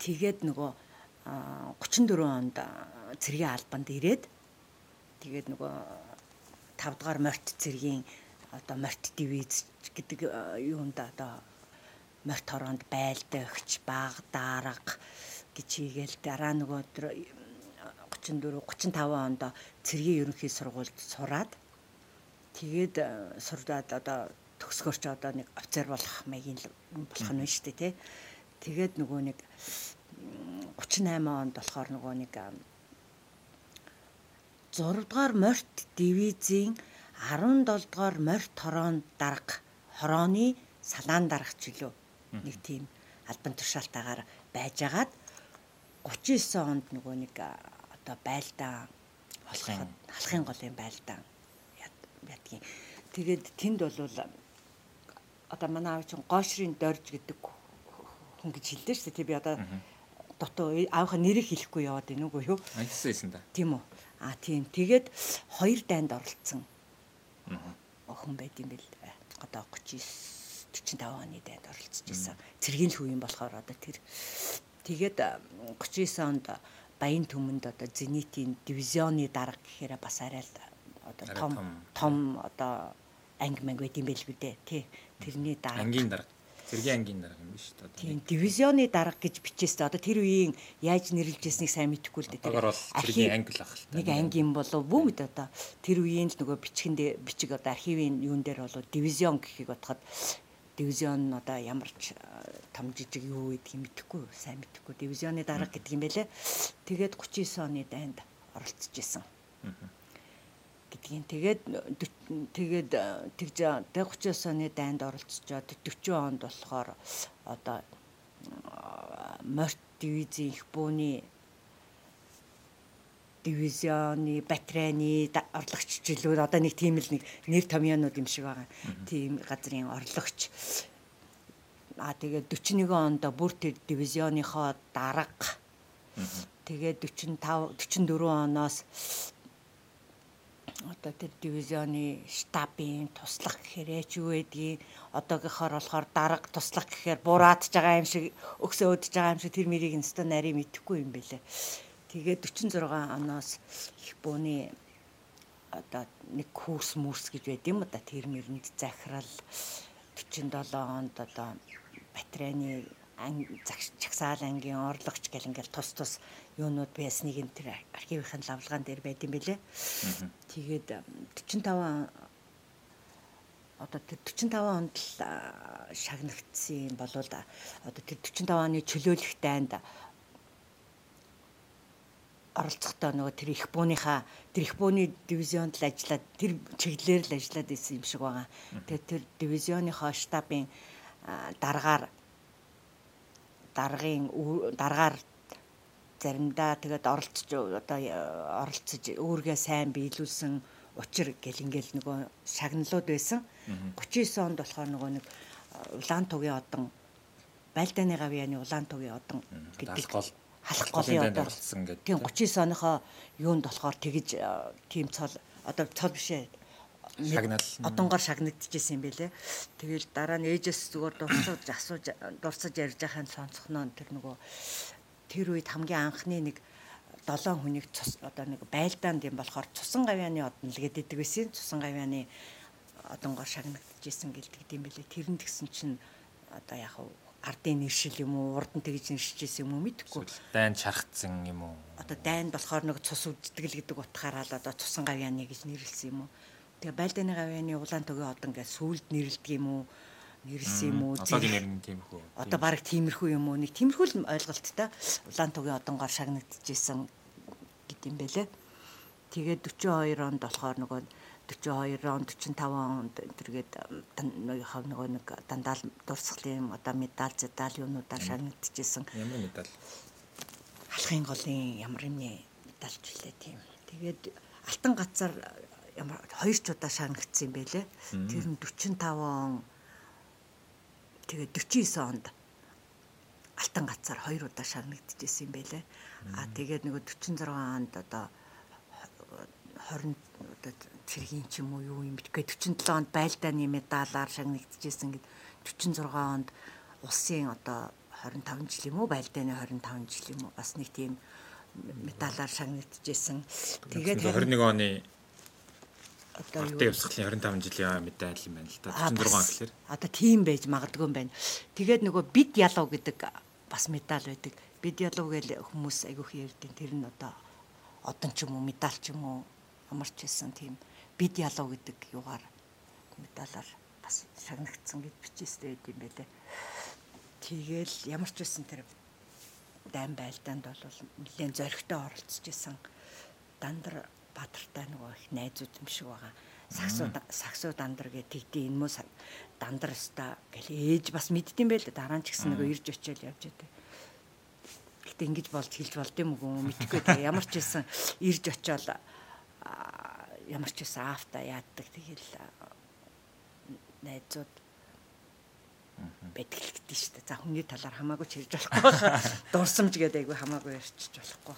[SPEAKER 2] Тэгээд нөгөө 34 онд цэргийн албанд ирээд тэгээд нөгөө 5 дугаар морт цэргийн одоо морт дивиз гэдэг юунд одоо морьт хороонд байлдагч баг дарга гэж хийгээл дараа нөгөө өдөр 34 35 онд цэргийн ерөнхий сургуульд сураад тэгээд сурдаад одоо төгсгөрч одоо нэг офицер болох маягийн болох нь шүү дээ тий. Тэгээд нөгөө нэг 38 онд болохоор нөгөө нэг 6 дугаар морьт дивизийн 17 дугаар морьт хорон дарга хорооны салаан даргач лөө нэг тийм албан тушаалтаагаар байжгаад 39 онд нөгөө нэг одоо байлдаан болоход халахын голын байлдаан ядгийн. Тэгээд тэнд бол одоо манай аав чинь гошрын дорж гэдэг хүн гэж хэлдэг шүү дээ. Тэг би одоо дутуу аавынхаа нэрийг хэлэхгүй яваад байна уу юу?
[SPEAKER 1] Айтсан да.
[SPEAKER 2] Тийм үү. А тийм. Тэгээд хоёр дайнд оролцсон. Охин байд юм бэл. Одоо 39 45 оны дайнд оролцож исэн. Цэргийн л үеийн болохоор одоо тэр тэгээд 39 онд Баян төмөнд одоо Зенитийн дивизионы дарга гэхээр бас арай л одоо том том одоо анги манг байт юм байл үү дээ. Тий. Тэрний
[SPEAKER 1] дарга. Ангийн дарга. Зэргийн ангийн дарга юм биш үү?
[SPEAKER 2] Тийм дивизионы дарга гэж бичээстэй одоо тэр үеийн яаж нэрлэжсэнийг сайн мэдэхгүй л дээ.
[SPEAKER 1] Тэр зэргийн анги л ах л
[SPEAKER 2] та. Нэг анги юм болов мэд одоо тэр үеийн л нөгөө бичгэнд бичиг одоо архивын юун дээр болоо дивизион гэхийг бодоход дивизион одоо ямар ч том жижиг юу гэдгийг мэдэхгүй сайн мэдэхгүй дивизионы дарга гэдэг юм байлээ. Тэгээд 39 оны дайнд оролцож исэн. Аа гэдгийг. Тэгээд тэгээд тэгж 39 оны дайнд оролцоод 40 онд болохоор одоо морт дивизийн их бууны дивизионы батрейны орлогч жилүүд одоо нэг тийм л нэг нэр томьёонууд юм шиг байгаа. Тийм газрын орлогч а тэгээд 41 онд бүр тэр дивизионынхоо дарга тэгээд 45 44 оноос одоо тэр дивизионы штабын туслах гэхээр ч юу гэдгийг одоогийнхоор болохоор дарга туслах гэхээр бураадж байгаа юм шиг өксөө өдөж байгаа юм шиг тэр мэрийг нэстэ нарийн мэдэхгүй юм бэлээ. Тэгээд 46 оноос их бөөний одоо нэг курс мөрс гэж байд юм да. Тэр мэрэнд захирал 47 онд одоо батрейны чагсаал ангийн орлогч гэл ингээл тус тус юунууд байсныг энэ тэр архивын лавлгаан дээр байд юм бэлээ. Тэгээд 45 одоо тэр 45 онд л шагнагдсан болвол одоо тэр 45 оны чөлөөлөх дайнд оролцохдоо нөгөө тэр их бууныхаа тэр их бууны дивизионд л ажиллаад тэр чиглэлээр л ажиллаад исэн юм шиг байгаа. Тэгээд тэр дивизионынхоо штабын дараагаар даргын дараагаар заримдаа тэгээд оролцож одоо оролцож өөргөө сайн биелүүлсэн учир гэл ингээл нөгөө шагналууд байсан. 39 онд болохоор нөгөө нэг улаан тугийн одон байлдааны гавьяаны улаан тугийн одон
[SPEAKER 1] гэдэг гол
[SPEAKER 2] халах голын одон оролцсон гэдэг. Тийм 39 оныхоо юунд болохоор тэгж тийм цол одоо цол бишээ
[SPEAKER 1] шагнал
[SPEAKER 2] одонгоор шагнагдчихсэн юм байлээ. Тэгэл дараа нь ээжээс зүгээр дурсаж асууж дурсаж ярьж байхын сонсохноо тэр нөгөө тэр үед хамгийн анхны нэг долоон хүнийг цус одоо нэг байлдаанд юм болохоор цусан гавьяаны одон л гэдэг байсан. Цусан гавьяаны одонгоор шагнагдчихсэн гэлдэг юм байлээ. Тэрэнд гисэн чинь одоо яг ардын нэршил юм уу урд нь тэгж нэршижсэн юм уу мэдэхгүй.
[SPEAKER 1] Дайн чархацсан юм уу?
[SPEAKER 2] Одоо дайнд болохоор нэг цус үддэг л гэдэг утгаараа л одоо цусан гавьяаны гэж нэрлсэн юм уу? Тэгээ байлдааны гавьяаны улаан төгийн одон гэж сүулд нэрлдэг юм уу? Нэрлсэн юм уу?
[SPEAKER 1] Одоогийн нэр нь тиймэрхүү.
[SPEAKER 2] Одоо баг тиймэрхүү юм уу? Нэг тиймэрхүү л ойлголттой. Улаан төгийн одонгоор шагнагдчихсэн гэдэм байлээ. Тэгээд 42 онд болохоор нөгөө 42 он 45 онд тэргээд нөгөөхөө нөгөө нэг дандаа дурсгалын одоо медаль зэдал юунуудаар шагнагдчихсэн.
[SPEAKER 1] Ямар медаль?
[SPEAKER 2] Алхын голын ямар юмны медальч үлээ тийм. Тэгээд алтан газар ямар хоёр ч удаа шагнагдсан юм байлээ. Тэр нь 45 он тэгээ 49 онд алтан гацаар хоёр удаа шагнагдчихсэн юм байлээ. А тэгээд нөгөө 46 онд одоо 20 одоо цэргийн ч юм уу юу юм битгээ 47 онд байлдааны медалаар шагнагдчихсэн гэд 46 онд улсын одоо 25 жил юм уу байлдааны 25 жил юм уу бас нэг тийм медалаар шагнагдчихсэн.
[SPEAKER 1] Тэгээд 21 оны одоо юу явсгалын 25 жилийн медаль юм байна л да 46 он гэхэлэр
[SPEAKER 2] одоо тийм байж магадгүй юм байна. Тэгээд нөгөө бид ялуу гэдэг бас медаль байдаг. Бид ялуу гэл хүмүүс айгүйх ярьдیں۔ Тэр нь одоо одон ч юм уу медаль ч юм уу амарч хэлсэн тийм бид ялуу гэдэг юугаар медалаар бас шагнагдсан гэд бичээстэй байд юм байлээ. Тэгэл ямар ч байсан тэр дайм байлдаанд бол нэлээд зоригтой оролцож исэн. Дандар бадартай нөгөө их найзууд юм шиг байгаа. Саксуу саксуу дандар гэдэг тэгдээ энэ мө дандар өста гэл ээж бас мэддэм байл дараа нь ч гэсэн нөгөө ирж очиод явж байдаг. Гэтэ ингэж болж хэлж болд юм уу мэдхгүй тэгээ ямар ч байсан ирж очиод ямар ч байсан аавта яаддаг тэгэл найзууд байдаг л гэдэг шүү дээ. За хүний талаар хамаагүй ч хэлж болохгүй. (laughs) Дурсамж гэдэг айгүй хамаагүй ярьчих болохгүй.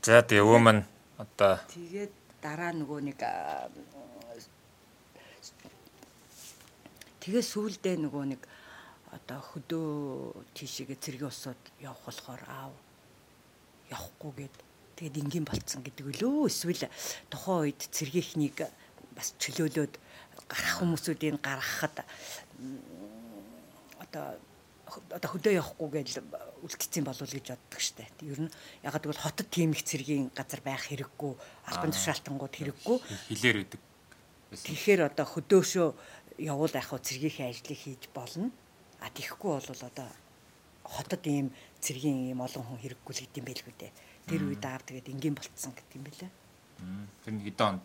[SPEAKER 1] За тэгээ өвөө маань одоо
[SPEAKER 2] тэгээд дараа нөгөө нэг тэгээ сүулдэ нөгөө нэг одоо хөдөө тийшээгээ цэргийн усууд явах болохоор аав явахгүйгээд тэгээд энгийн болцсон гэдэг үлөө эсвэл тухайн үед цэргийнхнийг бас чөлөөлөөд гарах хүмүүсүүдийг гаргахад одоо одоо хөдөө явахгүй гэж үлдчихсэн болов гэж боддог штэ. Ер нь ягаад гэвэл хотод тийм их цэргийн газар байх хэрэггүй, албан тушаалтангууд хэрэггүй.
[SPEAKER 1] Хилээр өгдөг.
[SPEAKER 2] Тэгэхээр одоо хөдөөшөө явуул яг хөө цэргийнхээ ажлыг хийж болно. А тийхгүй бол одоо хотод ийм цэргийн ийм олон хүн хэрэггүй л гэдэм байлгүй дээ. Тэр үед аав тэгээд энгийн болцсон гэдэг юм байлаа.
[SPEAKER 1] Тэр нэг хэдэн онд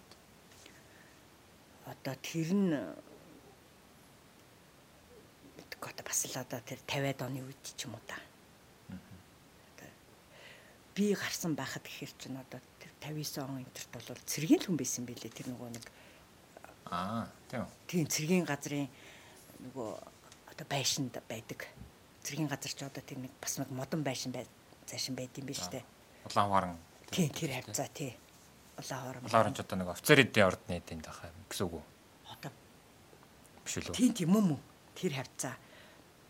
[SPEAKER 2] одоо тэр нь одоо бас л одоо тэр 50-аад оны үед ч юм уу та. Би гарсан байхад гэхэр чинь одоо тэр 59 он энтерт бол цэргийн хүн байсан байлээ тэр нөгөө нэг
[SPEAKER 1] аа тийм.
[SPEAKER 2] Тийм цэргийн газрын нөгөө одоо байшинд байдаг. Цэргийн газар ч одоо тэр нэг бас нэг модон байшин бай цаашин байд юм биш үү?
[SPEAKER 1] Улаан хуаран.
[SPEAKER 2] Тийм тэр хавцаа тий. Улаан хуаран.
[SPEAKER 1] Улаан хуаран ч одоо нэг офицерийн ордны эдэнд тахаа гэсэн үг үү?
[SPEAKER 2] Одоо
[SPEAKER 1] биш үү?
[SPEAKER 2] Тийм тийм юм уу? Тэр хавцаа.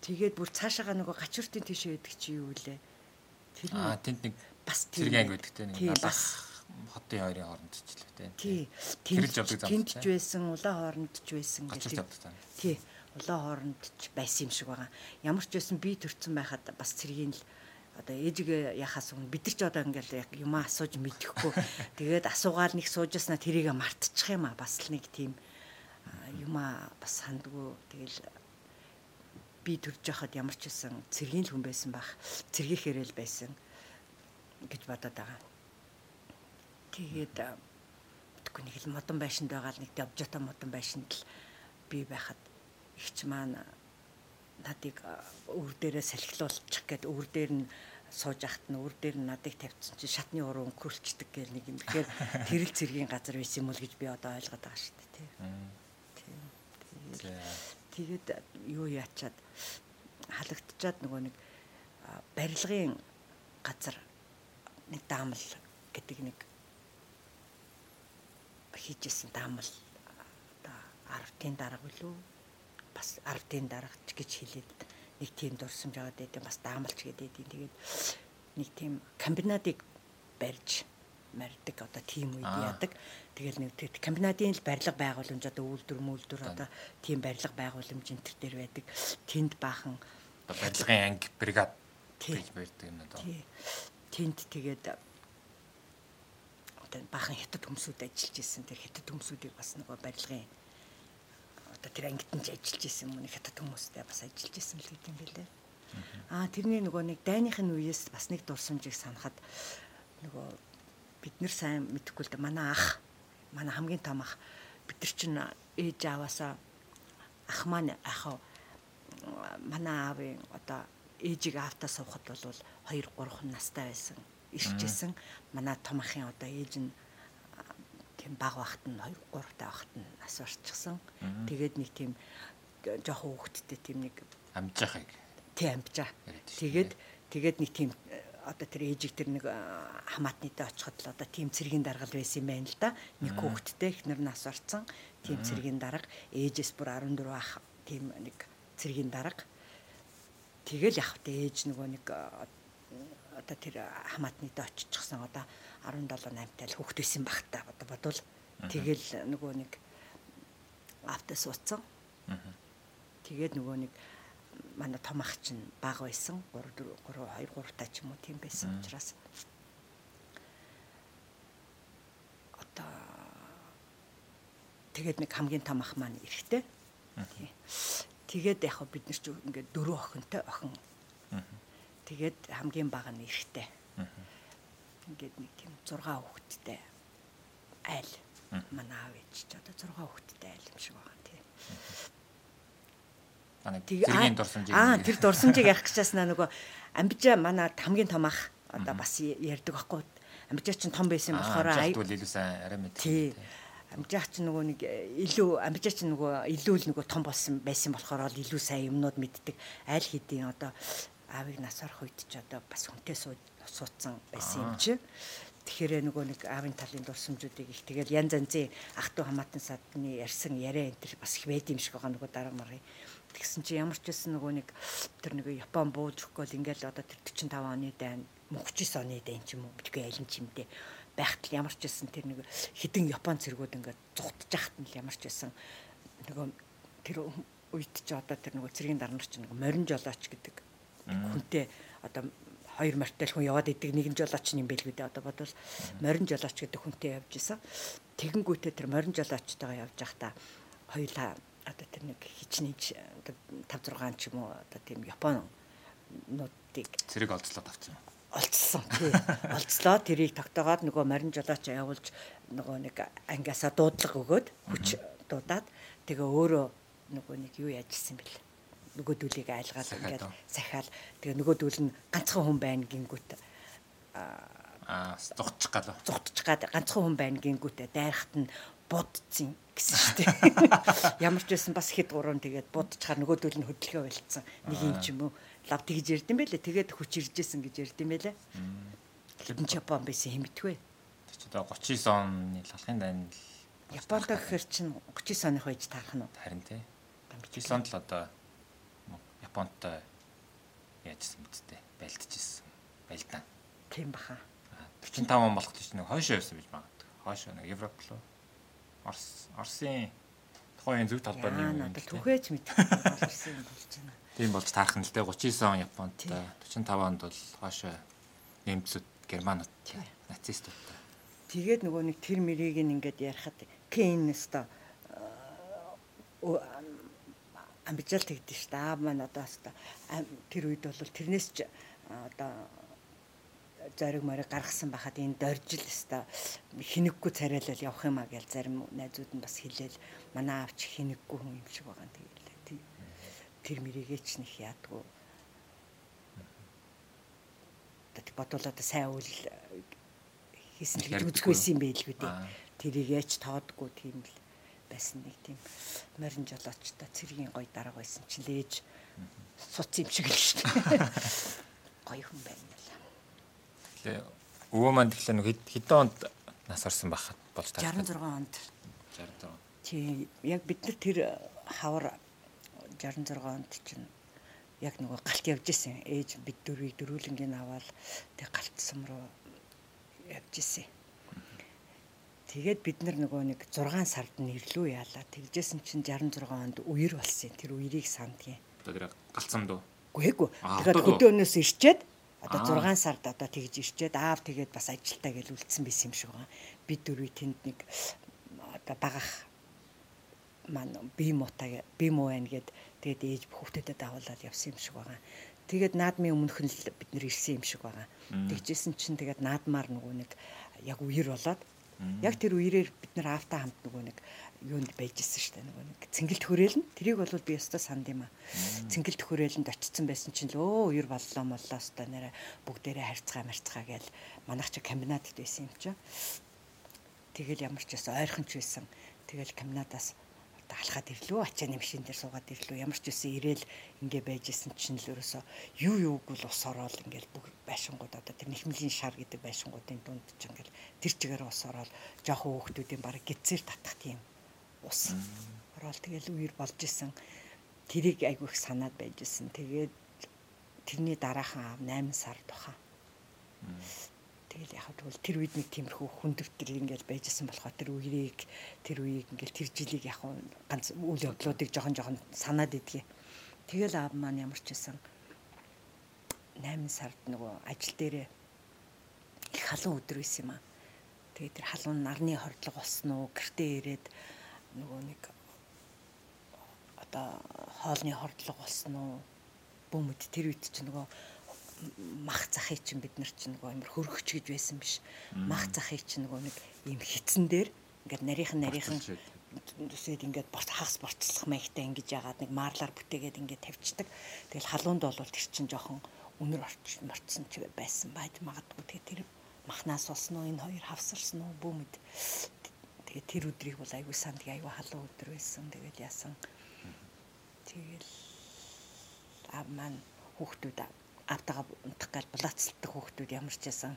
[SPEAKER 2] Тэгээд бүр цаашаага нөгөө гачууртын тийшээ байдаг чи юу вэ?
[SPEAKER 1] Тэр аа тэнд нэг
[SPEAKER 2] бас
[SPEAKER 1] байдаг те нэг налах хотын хоёрын хооронд ч л те.
[SPEAKER 2] Тий. Тэнд тэнд ч байсан, улаан хооронд ч байсан
[SPEAKER 1] гэдэг.
[SPEAKER 2] Тий. Улаан хооронд ч байсан юм шиг байгаа. Ямар ч байсан би төрцөн байхад бас цэргийн л одоо ээжигээ яхаас өмнө бид нар ч одоо ингээл юм асууж мэдэхгүй. (laughs) Тэгээд асуугаал нэг суужснаа тэрийг мартчих юм а бас л нэг тийм юм а бас сандгүй тэгэл би төрж яхад ямар ч байсан цэргийн хүн байсан бах цэргийнхээрээ л байсан гэж бодоод байгаа. Тэгээд мэдгүй нэг л модон байшинд байгаа л нэг явжата модон байшинд л би байхад ихч маань надыг өвөр дээрээ салхилуулчих гээд өвөр дээр нь сууж ахт нь өвөр дээр нь надыг тавьчихсан чи шатны уруу өнгөрүүлчихдэг гэл нэг юм. Тэгэхээр тэрэл цэргийн газар байсан юм уу гэж би одоо ойлгоод байгаа шүү дээ тий. Тэгээд юу яачаад халагдчихад нөгөө нэг барилгын газар нэг даамал гэдэг нэг хийжсэн даамал одоо 10-ын дарга билүү бас 10-ын дарга ч гэж хэлээд нэг тийм дурсамж аваад байдیں۔ бас даамалч гэдэг. Тэгээд нэг тийм комбинатыг барьж мардаг одоо тийм үед яадаг. Тэгэл нэг комбинатын л барилга байгууламж одоо үйлдвэр мүлдвэр одоо тийм барилга байгууламж энэ төр дээр байдаг. Тэнд баахан
[SPEAKER 1] барилгын анги бригад гэж барьдаг юм одоо.
[SPEAKER 2] Тэнд тэгээд одоо баахан хятад хүмүүсүүд ажиллаж исэн. Тэр хятад хүмүүсүүдийг бас нөгөө барилгын одоо тэр ангид нь ажиллаж исэн юм хятад хүмүүстэй бас ажиллаж исэн л гэдэг юм билээ. Аа тэрний нөгөө нэг дайныхын үеэс бас нэг дурсамжийг санахад нөгөө бид нэр сайн мэдэхгүй л да манай ах манай хамгийн том ах бид нар чинь ээж аваасаа ах маань ах манай аавын одоо ээжийг аавтаа суухад бол 2 3 настай байсан ирчихсэн манай том ахын одоо ээж нь тийм баг багт нь 2 3 та багт нь нас орчихсон. Тэгээд нэг тийм жоохон хүүхэдтэй тийм нэг
[SPEAKER 1] амжаахыг.
[SPEAKER 2] Тий амжаа. Тэгээд тэгээд нэг тийм одоо тэр ээжиг тэр нэг хамаатнытай очиход л одоо тийм цэргийн даргал байсан юм байна л да. Нэг хүүхэдтэй ихнэр нас орцсон. Тийм цэргийн дарга ээжээс бүр 14 ах тийм нэг цэргийн дарга. Тэгэл яг тэ ээж нөгөө нэг одоо тэр хамаатнытай очичихсан одоо 17 8 тал хүүхэд байсан баг та одоо бодвол тэгэл нөгөө нэг автаа суудсан. Тэгээд нөгөө нэг манай том ах чинь баг байсан. 3 4 3 2 3 та ч юм уу тийм байсан учраас. Одоо тэгээд нэг хамгийн том ах маань эрэхтэй. Тэгээд яг бид нар ч ингээд дөрөв охинтой охин. Тэгээд хамгийн бага нь эрэхтэй. Ингээд нэг тийм 6 хүүхэдтэй айл манай аав ээж ч одоо 6 хүүхэдтэй айл юм шиг байгаа тийм
[SPEAKER 1] зэргийн дурсамжийг
[SPEAKER 2] аа тэр дурсамжийг ярих гэжээс нөгөө амбижаа манай хамгийн том ах одоо бас ярьдаг байхгүй амбижаа чинь том байсан болохоор
[SPEAKER 1] аюул илүү сайн арай мэд.
[SPEAKER 2] Тий. Амбижаа чинь нөгөө нэг илүү амбижаа чинь нөгөө илүү л нөгөө том болсон байсан болохоор л илүү сайн юмнууд мэддэг. Айл хэдийн одоо аавыг нас орох үед ч одоо бас хүнтэй суудсан байсан юм чи. Тэгэхээр нөгөө нэг аавын талын дурсамжуудыг их тэгэл янз янзын ах トゥ хамаатан садны ярьсан яриа энэ төр бас их байд юм шиг байгаа нөгөө дарга маргын Тэгсэн чи ямар ч байсан нөгөө нэг тэр нэг Япон бууж өгөхгүй ингээл одоо тэр 45 оны дайн 39 оны дайн ч юм уу битгүй алин чимдээ байхтал ямар ч байсан тэр нэг хідэн Япон цэргүүд ингээд зугтж яхад нь ямар ч байсан нөгөө тэр үед ч одоо тэр нөгөө цэргийн дарнар ч нөгөө морин жолооч гэдэг хүнтэй одоо хоёр морьтой хүн яваад идэг нэгэн жолооч юм бэлгүй дээ одоо бодвол морин жолооч гэдэг хүнтэй явж исэн. Тэгэнгүүтээ тэр морин жолоочтойгоо явж байхдаа хоёулаа одоо тэр нэг хичнээн 5 6 ч юм уу одоо тийм Япон нуудыг
[SPEAKER 1] цэрэг олцлоод авсан.
[SPEAKER 2] Олцсон тий. Олцлоо тэрийг тогтоогоод нөгөө морин жолооч явуулж нөгөө нэг ангиасаа дуудлага өгөөд хүч дуудаад тэгээ өөрөө нөгөө нэг юу яажсэн бэл нөгөөдүүлийг айлгаал ингээд сахиал тэгээ нөгөөдүүл нь ганцхан хүн байна гингүүт
[SPEAKER 1] аа зогтчих гал
[SPEAKER 2] зогтчих гад ганцхан хүн байна гингүүтээ дайрахт нь будцсан гэсэн шүү дээ. (laughs) Ямар ч байсан бас хэд гурван тэгээд будчихаар нөгөөдүүл нь хөдөлгөө байлцсан. Нэг юм ч юм уу лав тэгж ярд юм байлээ. Тэгээд хүч иржсэн гэж ярд юм байлээ. Хэдэн Япон байсан хэмтгүй.
[SPEAKER 1] Тэг чи одоо 39 оны лалхын дайнд
[SPEAKER 2] Японд гэхэр чин 39 оных байж таарах нь.
[SPEAKER 1] Харин тий. 39 онд л одоо Японтой яажсан мэдтэй байлдчихсэн. Байлдаа.
[SPEAKER 2] Тийм баха.
[SPEAKER 1] 45 он болох гэж нэг хойшоо явсан байж магадгүй. Хойшоо нэг Европ руу. Орс Орсын тухайн зөв талбай
[SPEAKER 2] нэг юм. Түхээч мэдээ Орсын болж байна.
[SPEAKER 1] Тийм болж таарах нь л дээ 39 он Японтой 45 онд бол хойшоо нэмцүүд германууд нацистуудтай.
[SPEAKER 2] Тэгээд нөгөө нэг тэр мэрийг ингээд ярихад Кейн өстой амбижаал тэгдэж штэ. Аав маань одоо өстой тэр үед бол тэрнээс ч одоо зориг мориг гаргасан байхад энэ доржил өстой хинэггүй царайлал явах юм а гэж зарим найзууд нь бас хэлээл манай аавч хинэггүй хүн юм шиг байгаа юм тэгээд тэр мэрийгээ ч нэх яадгүй. Одоо сайн үйл хийсэн гэж үзэхгүйсэн юм байлгүй дээ тэрийг яаж тоодгүй тийм л байсан нэг тийм морин жолоочтой цэргийн гой дарга байсан чинь лээж суц юм шиг л шүү дээ. (laughs) Гой хүн байна л.
[SPEAKER 1] Тэгээ өвөө маань тэгэхээр нэг хэдэн онд нас орсон байхад болж
[SPEAKER 2] таа. 66 онд.
[SPEAKER 1] 66.
[SPEAKER 2] Тий яг бид нар тэр хавар 66 онд чинь яг нөгөө галт явж исэн. Ээж бид дөрвийг дөрүүлэнгийн аваад тэг галт сум руу явж исэн. Тэгээд бид нар нөгөө нэг 6 сард нэрлүү яалаа. Тэгжсэн чинь 66 онд үер болсон. Тэр үерийг сандгийн.
[SPEAKER 1] Одоо тэр галцсан дөө.
[SPEAKER 2] Үгүй ээ. Тэгээд хөдөөнөөс ирчээд одоо 6 сард одоо тэгж ирчээд аав тэгээд бас ажилтаа гэж үлдсэн байсан юм шиг байгаа. Бид дөрвий тэнд нэг одоо багах маань бие муутай бие муу байна гэд тэгээд ээж хүүхдэдэд давуулаад явсан юм шиг байгаа. Тэгээд наадмын өмнөх нь бид нэр ирсэн юм шиг байгаа. Тэгжсэн чинь тэгээд наадмаар нөгөө нэг яг үер болоод Яг тэр үерээр бид нар аавтаа хамт нөгөө нэг юунд байжсэн шүү дээ нөгөө нэг цэнгэлт хөрээл нь тэрийг бол би өстой санд юм аа. Цэнгэлт хөрээлэнд очсон байсан чинь л өө үер боллоо моллоо өстой нэрэ бүгдээрээ харьцгаа марцгаа гээл манайх чи комбинатд байсан юм чи. Тэгэл ямар ч байсан ойрхон ч байсан. Тэгэл комбинатаас алхаад ирлөө ачааны машин дээр суугаад ирлөө ямар ч үсэн ирээл ингээ байжсэн чинь л ерөөсө юу юуг бол ус ороод ингээл бүх байшингууд одоо тэр нэхмлийн шар гэдэг байшингуудын дунд ч ингээл тэр чигээр ус ороод жоохон хүүхдүүдийн баг гидсээр татах тийм ус ороод тэгэл үер болж исэн. Тэрийг айгүй их санаад байж исэн тэгээд тэрний дараахан 8 сар тухайн Тэгэл яг тэгвэл тэр үед нэг тиймэрхүү хүндөвтөр ингээл байжсэн болохоор тэр үеийг тэр үеийг ингээл тэр жилийг яг ганц үйл явдлуудыг жохон жохон санаад идгээ. Тэгэл аав маань ямар ч байсан 8 сард нөгөө ажил дээрээ их халуун өдөр байсан юм аа. Тэгээ тэр халуун нарны хордлого болсон уу гэртээ ирээд нөгөө нэг одоо хоолны хордлого болсон уу бөмбөд тэр үед чинь нөгөө мах захыг чинь бид нар чинь нөгөө амар хөргөч гэж байсан биш. Мах захыг чинь нөгөө нэг ийм хитсэн дээр ингээд нарийнхан нарийнхан үсээд ингээд борт хагас борцлох маягтай ингэж яагаад нэг маарлаар бүтээгээд ингээд тавьчихдаг. Тэгэл халуунд бол тэр чинь жоохон өнөр орч морцсон ч байсан байд магадгүй. Тэгээ тэр махнаас болсон уу энэ хоёр хавсарсан уу бүүмэд. Тэгээ тэр өдрийг бол айгүй санд айгүй халуун өдөр байсан. Тэгэл яасан. Тэгэл аа маань хүүхдүүд автагаа унтах гал булаацалдаг хүүхдүүд ямар ч байсан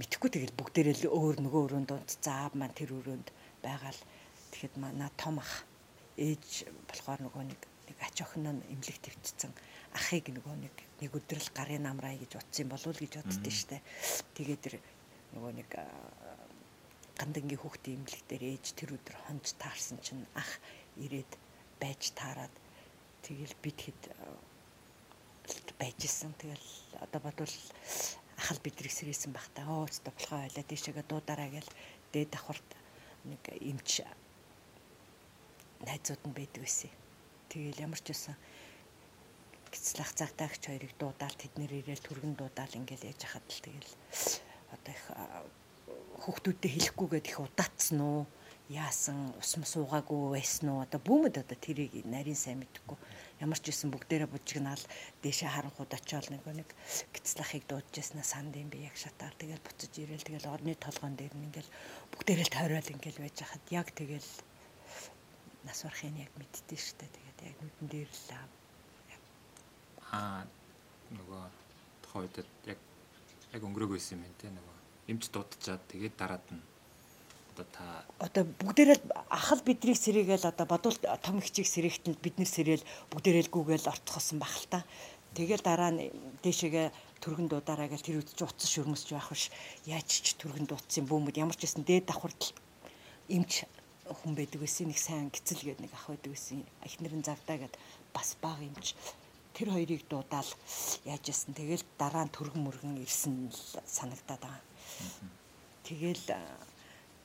[SPEAKER 2] мэдхгүй тэгэл бүгдээрээ л өөр нөгөө өрөөнд унтцсан аав маань тэр өрөөнд байгаа л тэгэхэд манай том ах ээж болохоор нөгөө нэг нэг ач охин нь эмнэлэг твцсэн ахыг нөгөө нэг нэг өдрөл гарын намраа гэж утсан болов гэж боддөө штэ. Тэгээд тэр нөгөө нэг гандангийн хүүхдийн эмнэлэг дээр ээж тэр өдөр хонж таарсан чинь ах ирээд байж таарад. Тэгэл бид хэд байжсэн. Тэгэл одоо бодвол ахал бидрийг сэрээсэн бах та. Оо өстө болохоо ойлаа тийшээгээ дуудаараа гэл дээд давхарт нэг эмч найзууд нь байдаг байсан. Тэгэл ямар ч байсан гислах цагтаагч хоёрыг дуудаал тэднэр ирээл түргэн дуудаал ингээл яж хахад л тэгэл одоо их хүүхдүүдэд хэлэхгүйгээд их удаацсан уу яасан ус мус уугаагүй байсан уу одоо бүүмэд одоо тэрийг нарийн сайн мэдхгүй ямар ч байсан бүгдээрээ бужигнаал дээшээ харанхууд очиол нэг нэг гицлахыг дуудажсна санд юм би яг шатаар. Тэгэл буцаж ирээл тэгэл орны толгоон дээр нь ингээл бүгдээрээ л тойрол ингээл байж хахад. Яг тэгэл нас барахын яг мэддээ штэ тэгээд яг нүдэн дээр л
[SPEAKER 1] аа нөгөө үед яг яг өнгөрөөг байсан юм те нөгөө эмч дуудчихад тэгээд дараад нь одоо та
[SPEAKER 2] одоо бүгдээрээ ахал бидрийг сэрээгээл одоо бодвол том ихчийг сэрэгтэнд бид нэр сэрээл бүгдээрээ л гүгээл орцохсон бах л та. Тэгэл дараа нь дээшээгээ түргэн дуудаараа гэл тэр үед ч утас шүрмэсч байх биш. Яаж ч түргэн дуудсан бөөмөд ямар ч гэсэн дээд давхарт эмч хүн байдаг байсан нэг сайн гизэл гээд нэг ах байдаг байсан. Эхнэрэн завдаа гээд бас баг эмч тэр хоёрыг дуудаал яаж яасан тэгэл дараа нь түргэн мөргөн ирсэн санагдаад байгаа. Тэгэл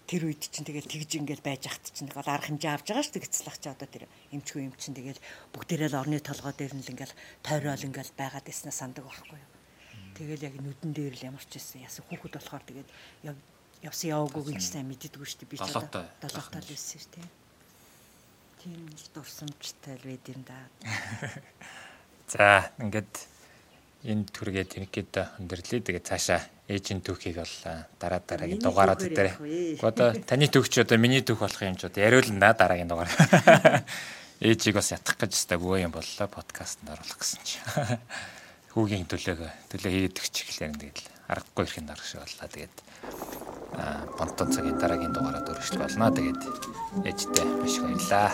[SPEAKER 2] тэр үед чинь тэгэл тэгж ингээл байж ахт чинь тэгэл арга хэмжээ авч байгаа шүү дээ гэцлах чи одоо тэр эмчгүй юм чинь тэгэл бүгдээрээ л орны толгой дээр нь л ингээл тойрол ингээл байгаад иснэ сандаг байхгүй юу. Тэгэл яг нүдэн дээр л ямар ч байсан яасан хүүхэд болохоор тэгээд явсан яваагүй гэж сайн мэддэггүй шүү би ч одоо долоотой л байсан шүү дээ. Тийм л дурсамжтай л байд юм да. (laughs)
[SPEAKER 1] За ингээд энэ түргээ тэнэгэд өндөрлөө. Тэгээд цаашаа ээжийн түүхийг бол дараа дараагийн дугаарууд дээр. Одоо таны түүх чи одоо миний түүх болох юм ч одоо яриулна дараагийн дугаар. (laughs) Ээжийг бас ятгах гэж өстэй бөө юм боллоо подкастт оруулах гэсэн чи. (laughs) Хүүгийн төлөөгөө төлөө хийгээд өгч эхлэх тэгээд аргагүй ирэхин дарга шиг боллоо. Тэгээд аа бонтон цагийн дараагийн дугаараар өргөжлөх болно. Тэгээд ээжтэй маш их баярлаа.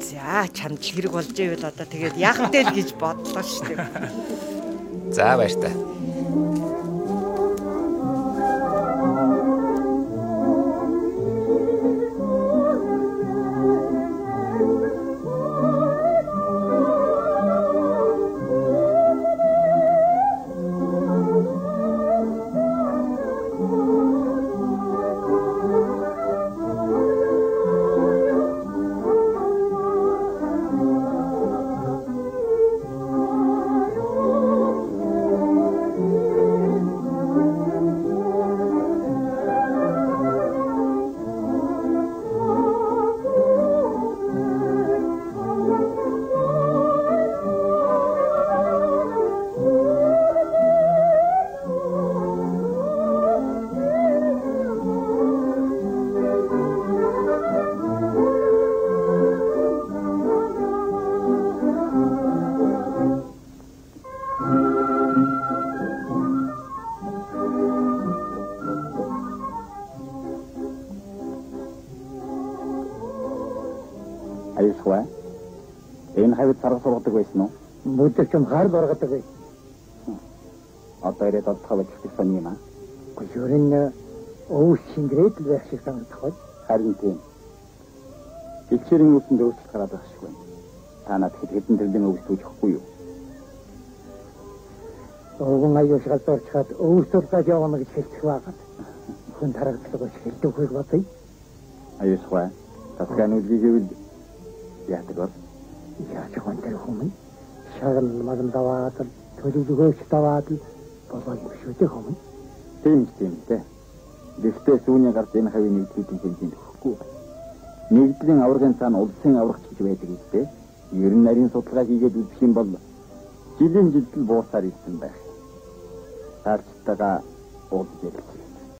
[SPEAKER 2] За чамд хэрэг болж ивэл одоо тэгээд яах вэ гэж бодлоо шүү дээ. (laughs)
[SPEAKER 1] За баяр та. Байсан уу?
[SPEAKER 3] Бүдэрч юм хар баргадаг бай.
[SPEAKER 1] Одоо ирээд одохоо бодчих сони юм аа.
[SPEAKER 3] Гүр энэ өвс шингрээд л байх шиг санагдах бай.
[SPEAKER 1] Харин тийм. Ичэрийн үсэнд өөрчлөлт гараад байх шиг байна. Та над хэд хэдэн төрлийн өвс түүжихгүй юу?
[SPEAKER 3] Өвгөн аяаш галзуурчаад өвс турлаад явна гэж хэлчих байгаад. Хүн тарагдлага гэж хэлдэг хөөг бодъё.
[SPEAKER 1] Аюусгүй. Тасган үлгийг гэвэл яадаг бол
[SPEAKER 3] яаж хонтой хүмүүс шагал маган даваад төлөвлөгөөч даваад л болоо юм шүү дээ хүмүүс.
[SPEAKER 1] Тийм тийм дээ. Гэхдээ сүүний гард энэ хавийн нэгдлийн хэмжээнд өгөхгүй. Нэгдлийн аваргын цаана улсын аврагч гэж байдаг үстэй. Ер нь нарийн судалгаа хийгээд үзэх юм бол жилийн жилдэл буусаар ирсэн байх. Таарчтайгаа уулз ярилцъя.